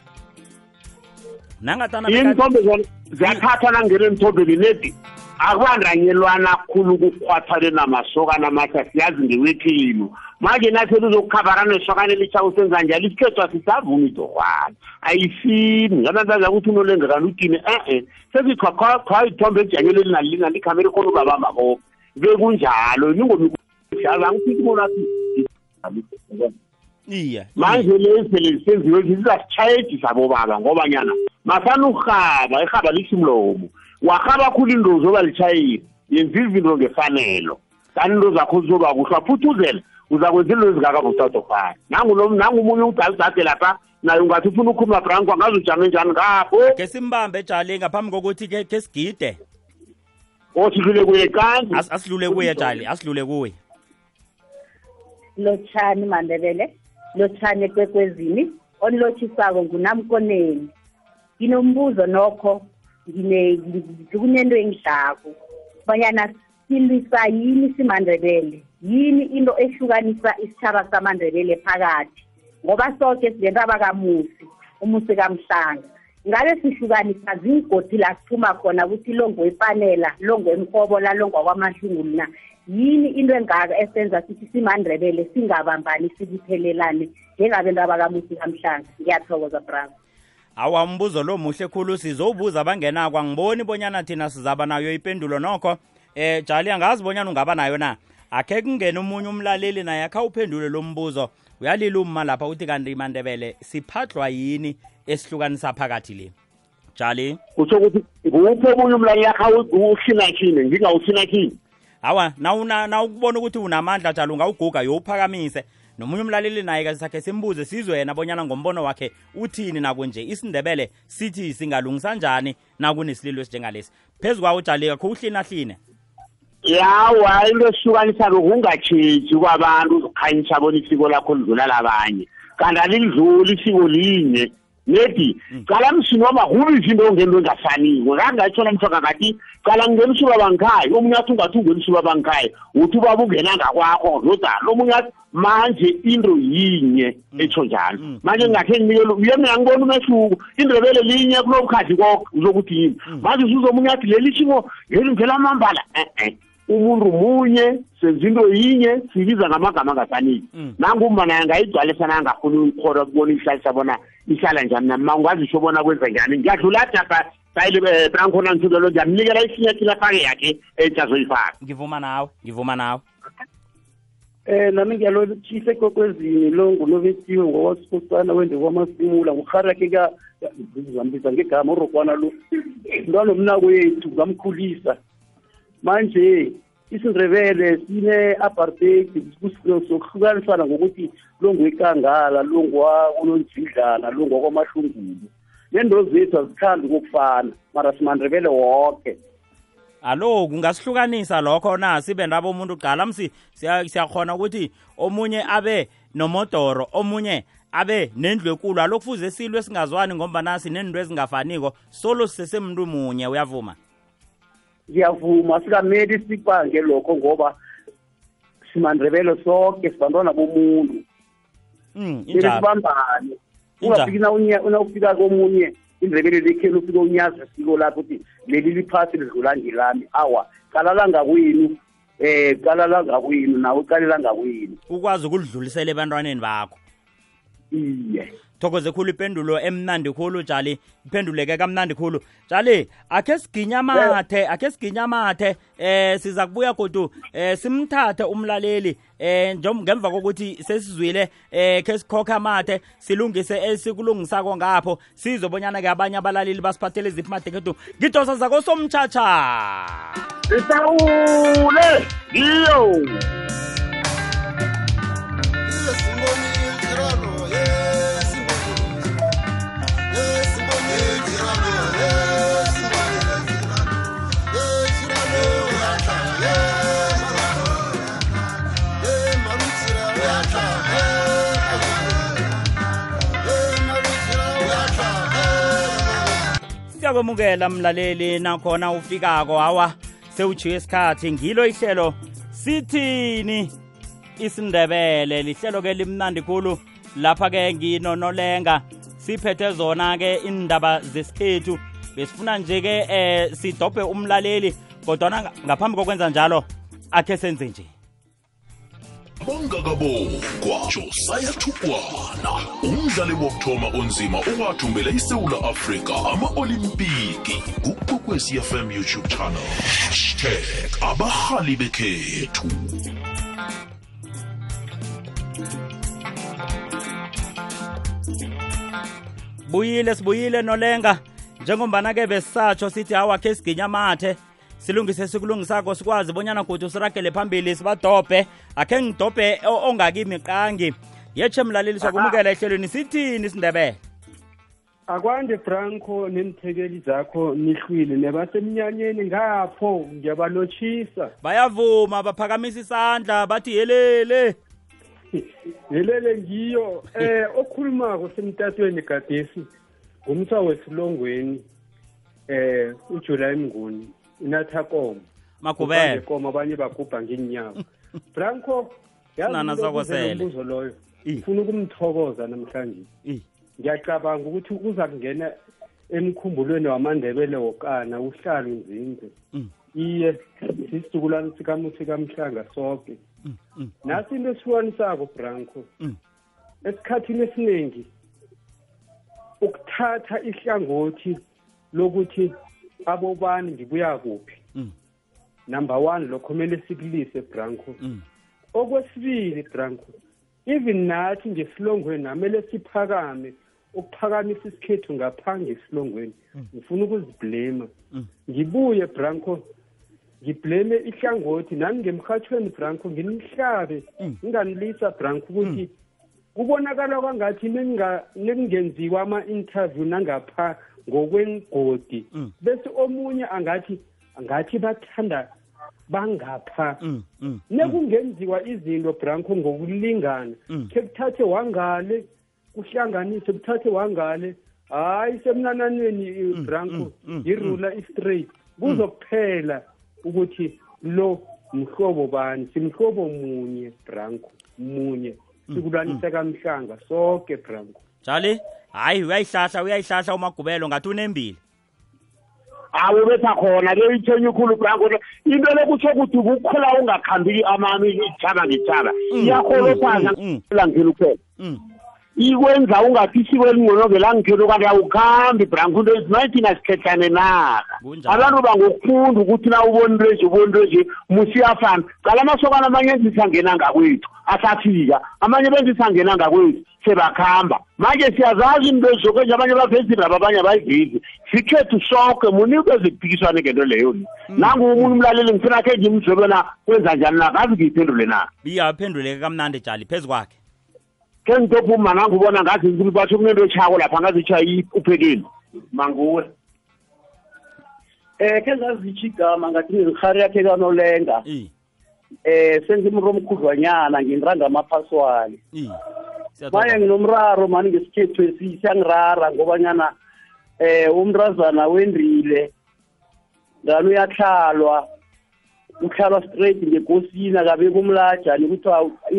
Nangatana iinthombe zona ziyathathwa nangena emthombeni nedi akubandanyelwana khulu kukhwathane namasokana amatha siyazi ngewekhenu manje nathi luzokukhabara nesokane elitsha usenza njalo isikhethu asisavumi idorhwana ayifini. Nganantaza ukuthi unolengekani utini e-e. Sesikhwa ithombe ejanyelweni nalina likhamera ikhona ubabamba koke. Bekunjalo. Ningomikazangifithi monathi iye manje lezi senziwe zizasitshayedisa bobaba ngobanyana masana urhaba irhaba lisimlomo warhaba khulu into zoba litshayile yenza izinto ngefanelo. Kanti into zakho zizoba kuhle waphuthuzela. Uzakwenza into ezingakavustatofana nangumunye udadade lapha naye ungathi ufuna ukhuluma branko angazi ujame njani ngapho. Ke simbambe jali ngaphambi kokuthi ke ke sigide. Osidlule kuye kanti As- asidlule kuye jali asidlule kuye. Lotshani mandebele lotshani ekwekwezini onilothisako ngunamkoneni. Nginombuzo nokho ngine- ngi- kunento engidlako banyana silwisa yini simandebele yini into ehlukanisa isitshaba samandebele phakathi? Ngoba soke sinentaba kamusi umusi kamhlanga. Ngabe sihlukanisa zingodi la siphuma khona ukuthi longo wepanela longo emhobola longo kwamahlungulu na? Yini into engaka esenza sithi simandrebele singabambani sibuthelelane njengabantu abakamusi kamhlanga? Ngiyathokoza bravo awa umbuzo lo muhle khulu sizowubuza abangenako angiboni bonyana thina sizaba nayo ipendulo nokho. Eh jali angazi bonyana ungaba nayo na? Akhe kungena omunye umlaleli naye akha uphendule lo mbuzo. Uyalila umma lapha uthi kanti imandebele siphatlwa yini esihlukanisa phakathi le? Jali? Utsho ukuthi nguphi omunye umlaleli akha uhlinakhine ngingawuhlinakhini awa nawuna nawukubona ukuthi unamandla jalo ungawuguga yowuphakamise nomunye umlaleli naye sakhe simbuze sizwe yena bonyana ngombono wakhe uthini nakunje. Isindebele sithi singalungisa njani nakunesililo esinjengalesi phezu kwawo jali akho uhlinahline yawa into esihlukanisa bekungatshintshi kwabantu uzikhanyisa bona isiko lakho lidlula labanye. Kanti alidluli isiko linye. Nedi cala msinoma kubi izinto ongento engafaniko kangatsho namhlanga ngathi cala ngingena usuba bangikhaya omunye athi ungathi ungena usuba bangikhaya uthi ubaba ungena ngakwakho zodala omunye athi manje into yinye etsho njalo. Manje ngingakhe nginikele uye mina ngibona umehluko. Indrebele linye kulo bukhathi konke uzokuthi yini? Manje usuzomunye athi leli siko leli ngela amambala e-e. Umuntu munye sezinto yinye sibiza ngamagama angafaniki nangumba naye angayigcwalisa nangafuni ukukholwa kubona ihlalisa bona ihlala njani nama ungazisho bona kwenza njani. Ngiyadlula jabha sayile branco nansukelo ngiyamnikela isinyathini afake yakhe entsha azoyifaka. Ngivuma nawe ngivuma nawe. Eh nami ngiyalotshisa ekokwezini lo ngunovetiwe ngokwasikhosana wende kwamasimula ngurharakhe ka ngizambisa ngegama urokwana lo. Mntwana omnako yethu ngamkhulisa manje isindebele sine-apartheid sokuhlukanisana ngokuthi lo ngwekangala lo ngwakulonjidlana lo ngwakwamahlungulu nento zethu azikhambi kokufana mara simandebele woke. Alo kungasihlukanisa lokho na? Sibe ndabo umuntu qala msi siya- siyakhona ukuthi omunye abe nomodoro omunye abe nendlu ekulu. Alo kufuze silwe singazwani ngoba nasi nento ezingafaniko solo sisesemuntu munye uyavuma? Ngiyavuma sikameli sikwange lokho ngoba simandebele sonke sibantwana bomuntu Mm, kumele sibambane. Ungafiki nawufika komunye indrebele lekheni ufike unyaza isiko lakho ukuthi leli liphasi lidlula ngilami. Awa qalela ngakwenu eh qalela ngakwenu nawe qalela ngakwenu. Ukwazi ukulidlulisela ebantwaneni bakho. Iye. Thokoze khulu ipendulo emnandi khulu jali. Iphenduleke kamnandi khulu. Jali akhe siginyamathe akhe siginyamathe eh siza kubuya godu eh simthathe umlaleli. Eh ngemva kokuthi sesizwile eh khe sikhokha amathe silungise esikulungisako ngapho. Sizobonyana ke abanye abalaleli basiphathele ziphi madekethu ngidosa zako somtshatsha isawule ngiyo. Siyakwemukela mlaleli nakhona ufikako. Hawa sewujiye isikhathi. Ngilo ihlelo sithini? Isindebele lihlelo ke limnandi khulu. Lapha ke nginonolenga siphethe zona ke indaba zesikhethu. Besifuna nje ke eh sidobhe umlaleli kodwana nga- ngaphambi kokwenza njalo akhe senze nje. Bangakabokwa josiah thukwana. Umdlali wokuthoma onzima owathumbela isewula afrika ama-olimpiki kukwekwezi fm youtube channel. Hashtag abarhali bekhethu. Buyile sibuyile nolenga. Njengombana ke besisatsho sithi hawa khe siginya amathe silungise sikulungisako sikwazi bonyana godu siragele phambili sibadobhe. Akhe ngidobhe ongakimi qangi. Yetshe mlaleli sokumukela ehlelweni. Sithini isindebele? Akwande franco nenithekeli zakho nihlwile nebasemnyanyeni ngapho ngiyabalotshisa bayavuma baphakamisa isandla bathi yelele. Yelele ngiyo eh okhulumako semtatweni gadesi ngumsa wesilongweni eh uJuly Mnguni. Inathakomo Magubele. komo abanye bagubha ngenyama Franco yazi Nana into zakwasele. okuze lo mbuzo loyo ufuna ukumthokoza namhlanje? Ngiyacabanga ukuthi uza kungena emkhumbulweni wamandebele wokana uhlala unzinze iye sisizukulwane sikamuthi kamhlanga sonke nasi into esihlukanisako branco esikhathini esiningi ukuthatha ihlangothi lokuthi abobani ngibuya kuphi? Number one lokho kumele sikulise branco okwesibili branco even nathi ngesilongweni namele siphakame ukuphakamisa isikhethu ngaphange esilongweni. Ngifuna ukuziblema ngibuye branco ngibleme ihlangothi. Nami ngemhathweni branco nginihlabe nginganilisa branco ukuthi kubonakala kwangathi nekungenziwa ama-interview nangapha ngokwengodi bese omunye angathi angathi bathanda bangapha. Nekungenziwa izinto branco ngokulingana. Khe kuthathe wangale kuhlanganise kuthathe wangale. Hayi semnananweni branco yirula istraight. Kuzokuphela ukuthi lo mhlobo bani simhlobo munye branco munye. Sikulanisa kamhlanga sonke branco jali? Hayi uyayihlahla uyayihlahla umagubelo ngathi unembili awu betha khona ke ithenye ukhulu branko le into lokutsho ukuthi kukhula ungakhambi amami itshaba ngitshaba iyakholophaza ngila ngilo kuphela ikwenza ungathi isiko elingcono ngelangikhetho kanti awukhambi brankunto ezimaye thina sikhethane naka abantu bangokufunda ukuthi na ubona into eje ubona into eje musiyafana. Cala amasokana amanye enzisa angena ngakwethu asafika. Amanye benzisa angena ngakwethu sebakhamba. Manje siyazazi into ezokwenje abanye bavezi indaba abanye abayivezi. Sikhethu sonke munikeze kuphikiswane ngento leyo ni nangumunye umlaleli ngifuna khe ngimzwe bona kwenza njani na? Kazi ngiyiphendule na? Iyaphenduleke kamnandi jali. Phezu kwakhe. Ke ngitophuma nangubona ngazi nkulu batho kunento etshako lapha ngazi itshaya uphekeni. Manguwe. Eh ke ngazitsho igama ngathi ngirhari yakhe kanolenga. Eh sengimro omkhudlwanyana ngiranga amaphaswali manje nginomraro mani ngesikhethu esiyangirara ngobanyana eh umntrazana wendrile ngani uyahlalwa uhlalwa straight ngekosini akabeka umlajani ukuthi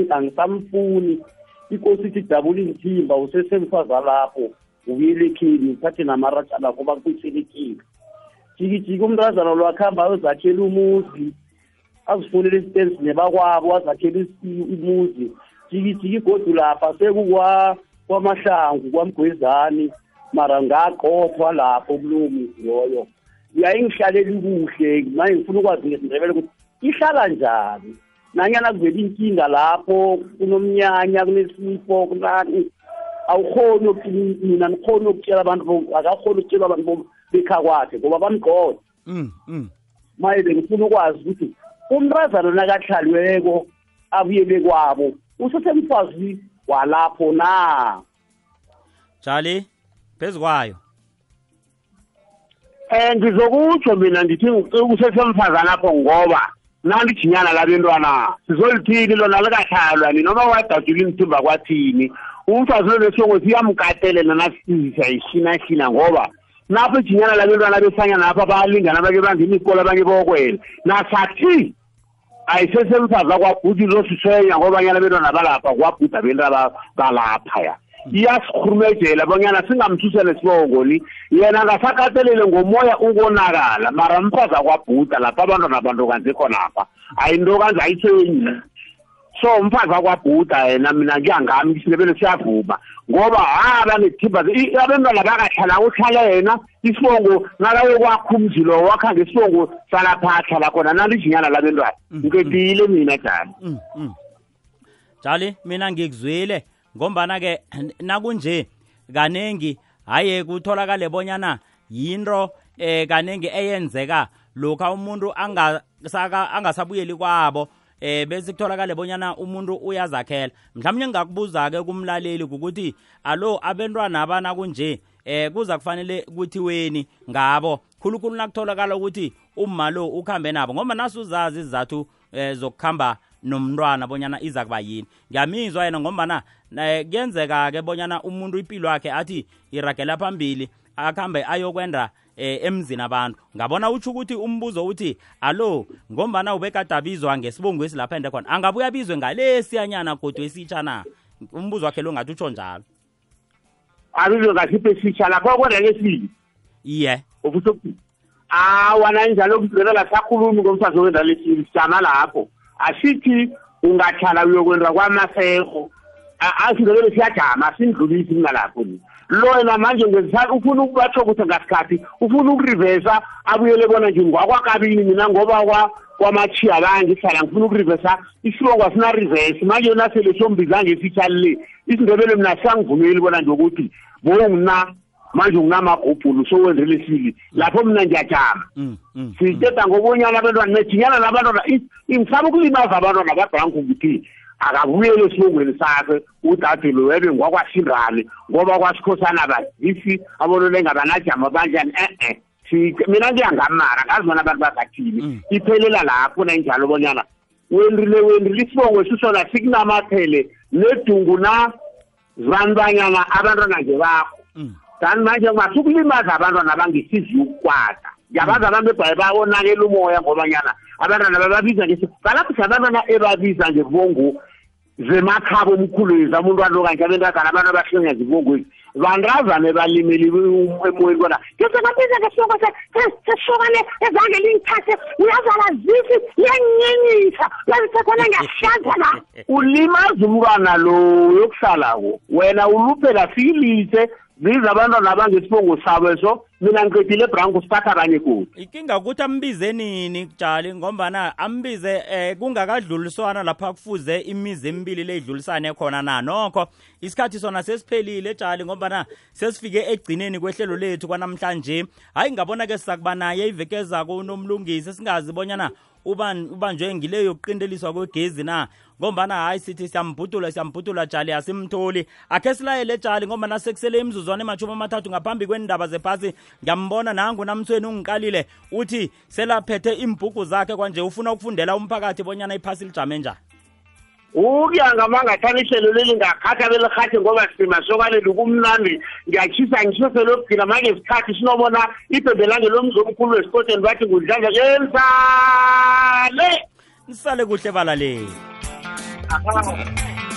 angisamfuni. Ikosi ithi dabula inthimba usesemfaza lapho ubuyele ekhini uthathe namarajana ngoba kuyiselekile jikijiki umntrazana lwakuhamba ayozakhela umuzi azifunele isitensi nebakwabo azakhela umuzi. Jikijiki godu lapha sekukwamahlangu kwamgwezani mara ngaqothwa lapho kulowo muzi loyo. Yayingihlaleli kuhle manje ngifuna ukwazi ngesindebele ukuthi ihlala njani. Nanyana kuvela inkinga lapho kunomnyanya kunesifo kunani. Awukhoni mina ngikhoni ukutshela abantu akakhoni ukutshela abantu bekha kwakhe ngoba bamgqoda maye bengifuna ukwazi ukuthi umntrazana nakahlaliweko abuyele kwabo usesemfazi walapho na? Jali phezu kwayo. Um ngizokutsho mina ndithi usesemfazana lapho ngoba nandijinyana labentwana sizolithini lona likahlalwa ni? Noma wadadula imthimba kwathini? Umfazi lo nesongo siyamkatelela nasizisa ishinashina ngoba napho ijinyana labentwana besanya napho bayalingana bake bangena ikolo abanye bokwela nasathi ayisesemfazi akwabhuti losiswenya ngobanyana bentwana balapha kwabhuti abento balapha ya iyasikhurumejela bonyana singamthusele sibongo ni. Yena ngasakatelele ngomoya ukonakala mara mfazi akwabhuda lapha abantwana abantokanzi khonapha ayintokanzi ayithenyi so umfazi akwabhuda yena mina ngiyangami isindebele siyavuma. Ngoba haba nethimba abantwana bakahlala uhlala yena isibongo nakaye kwakho umzi lo wakha ngesibongo salapha ahlala khona nalijinyana labentwana ngiketile mina jani jali mina ngikuzwile. ngombana ke nakunje kanengi haye kutholakale bonyana yinto eh kanengi eyenzeka lokha umuntu angasaka angasabuyeli kwabo eh bese kutholakale bonyana umuntu uyazakhela. Mhlawumnye ngakubuza ke kumlaleli ukuthi alo abantwana abana kunje eh kuza kufanele ukuthi weni ngabo? Khulukhulu nakutholakala ukuthi umma lo ukhambe nabo ngoba nasuzazi izizathu eh zokukhamba nomntwana bonyana iza kuba yini. Ngiyamizwa yena ngombana kuyenzeka-ke bonyana umuntu impilo yakhe athi iragela phambili akuhambe ayokwenda eh, emzini abantu. Ngabona utsho ukuthi umbuzo uthi alo ngombana ubekadabizwa ngesibongo lapha ende khona angabuya abizwe ngalesiyanyana kodwa esitsha na? Umbuzo wakhe lo ngathi utsho njalo. Abizwe ngasipho esitsha lapho kwenda lesibili iye. Ufisa ukuthi awa nanjalo kuzela sakhulumi ngomfazi wenda lesibili sijama lapho asithi ungahlala uyokwenda kwamaseko asindebele siyajama sindlulisi kunalapho ni lo yena manje ngezisa ufuna ukubatsho ukuthi ngasikhathi ufuna ukurivesa abuyele bona nje ngwakwakabini mina ngoba kwamachiya bangihlala ngifuna ukurivesa isibongo asinarivesi manje yona sele sombiza ngefitshali le isindebele mina siyangivumeli bona nje ukuthi bongina manje nginamagubhulu sowenzele sili lapho mina ngiyajama. Siteta ngobonyana abantwana nejinyana labantwana ngisaba ukulimaza abantwana babranku ukuthi akabuyele esibongweni sakhe udade lo webe ngwakwashindane ngoba kwasikhosana bazisi abonolenga banajama banjani e-e. Mina ngiyangamara ngazi bona abantu bagathini iphelela lapho nanjalo bonyana wendrile wendrile isibongo esisona sikunamathele nedungu na zibanibanyana abantwana nje bakho. Kanti manje masukulimaza abantwana bangisizi ukukwata. Ngiyabazi abantu ebhaye bayonakela umoya ngobanyana abantwana bababiza ngesi balapho abantwana ebabiza ngebongo zemakhabo omkhulu ezi amuntu alo kanje abentazana abantu abahlenya zibongweni bandrazane balimeli emoyeni kona ngisengabiza ngesiloko sesokane ezange lingithathe uyazala zifi liyanyenyisa uyazithethana ngiyahlanza la ulimaza umntwana lo yokuhlala-ko wena uluphela silise ziza abantwana abangesibongo sabo so mina ngiqedile ebranko sithatha abanye kude inkinga ukuthi ambize nini kujali? Ngombana ambize eh kungakadluliswana lapha kufuze imizi emibili le idlulisane khona na? Nokho isikhathi sona sesiphelile jali ngombana sesifike egcineni kwehlelo lethu kwanamhlanje. Hayi ngabona ke sizakuba naye iveke ezako unomlungisi singazi bonyana ubanjwe ngileyo yokuqindeliswa kwegezi na? Ngombana hayi sithi siyambhudula siyambhudula jali asimtholi. Akhe silayele jali ngombana sekusele imzuzwana emashumi amathathu ngaphambi kwendaba zephasi. Ngiyambona nangu namthweni ungiqalile uthi selaphethe imbhugu zakhe kwanje ufuna ukufundela umphakathi bonyana iphasi lijame njani ukuya ngamangathana ihlelo leli ngakhatha belirhathe ngoba simasokane kumnandi ngiyatshisa ngisho selokugcina manje isikhathi sinobona ibhembelange lomzomkhulu wesikoteni bathi ngudlanja kelisale nisale kuhle balaleli. Aha.